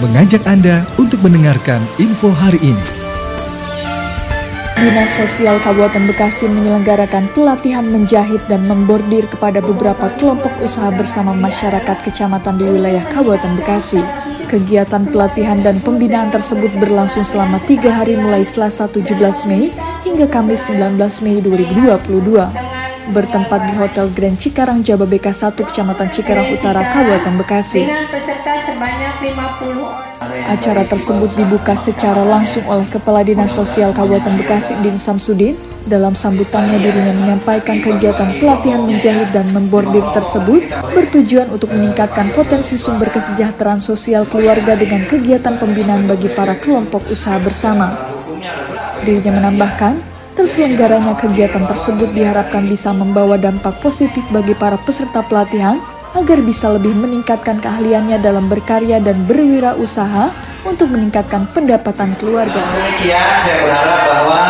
mengajak Anda untuk mendengarkan info hari ini. Dinas Sosial Kabupaten Bekasi menyelenggarakan pelatihan menjahit dan membordir kepada beberapa kelompok usaha bersama masyarakat kecamatan di wilayah Kabupaten Bekasi. Kegiatan pelatihan dan pembinaan tersebut berlangsung selama tiga hari mulai Selasa 17 Mei hingga Kamis 19 Mei 2022 bertempat di Hotel Grand Cikarang Jababeka 1 Kecamatan Cikarang Utara Kabupaten Bekasi. Acara tersebut dibuka secara langsung oleh Kepala Dinas Sosial Kabupaten Bekasi Din Samsudin. Dalam sambutannya dirinya menyampaikan kegiatan pelatihan menjahit dan membordir tersebut bertujuan untuk meningkatkan potensi sumber kesejahteraan sosial keluarga dengan kegiatan pembinaan bagi para kelompok usaha bersama. Dirinya menambahkan, Terselenggaranya kegiatan tersebut diharapkan bisa membawa dampak positif bagi para peserta pelatihan agar bisa lebih meningkatkan keahliannya dalam berkarya dan berwirausaha untuk meningkatkan pendapatan keluarga. Demikian saya berharap bahwa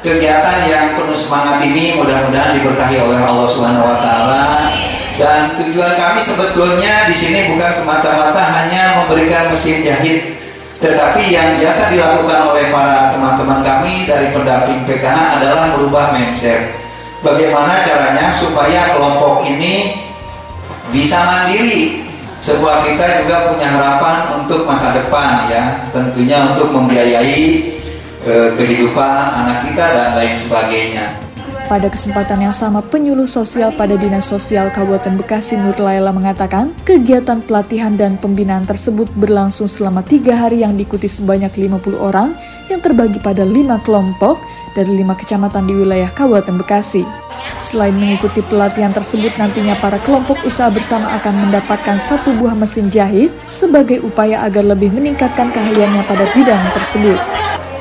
kegiatan yang penuh semangat ini mudah-mudahan diberkahi oleh Allah Subhanahu wa taala dan tujuan kami sebetulnya di sini bukan semata-mata hanya memberikan mesin jahit tetapi yang biasa dilakukan oleh para teman-teman kami dari pendamping PKH adalah merubah mindset. Bagaimana caranya supaya kelompok ini bisa mandiri. Sebuah kita juga punya harapan untuk masa depan ya, tentunya untuk membiayai eh, kehidupan anak kita dan lain sebagainya. Pada kesempatan yang sama, penyuluh sosial pada Dinas Sosial Kabupaten Bekasi Nur Laila mengatakan, kegiatan pelatihan dan pembinaan tersebut berlangsung selama tiga hari yang diikuti sebanyak 50 orang yang terbagi pada lima kelompok dari lima kecamatan di wilayah Kabupaten Bekasi. Selain mengikuti pelatihan tersebut, nantinya para kelompok usaha bersama akan mendapatkan satu buah mesin jahit sebagai upaya agar lebih meningkatkan keahliannya pada bidang tersebut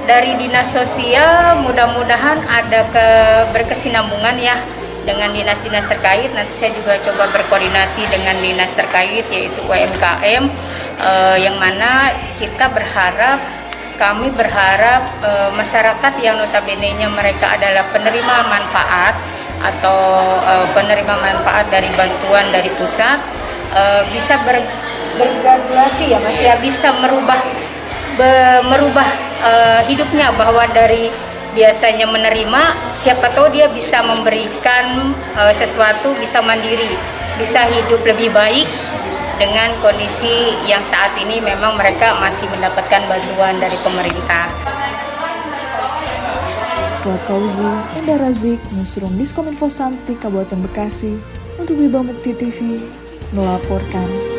dari dinas sosial mudah-mudahan ada ke berkesinambungan ya dengan dinas-dinas terkait. Nanti saya juga coba berkoordinasi dengan dinas terkait yaitu UMKM eh, yang mana kita berharap kami berharap eh, masyarakat yang notabene-nya mereka adalah penerima manfaat atau eh, penerima manfaat dari bantuan dari pusat eh, bisa ber, bergradasi ya Mas ya bisa merubah be, merubah uh, hidupnya bahwa dari biasanya menerima siapa tahu dia bisa memberikan uh, sesuatu bisa mandiri bisa hidup lebih baik dengan kondisi yang saat ini memang mereka masih mendapatkan bantuan dari pemerintah. Fuad Fauzi, Enda Razik, Newsroom Diskominfo Santi, Kabupaten Bekasi, untuk Wiba Mukti TV, melaporkan.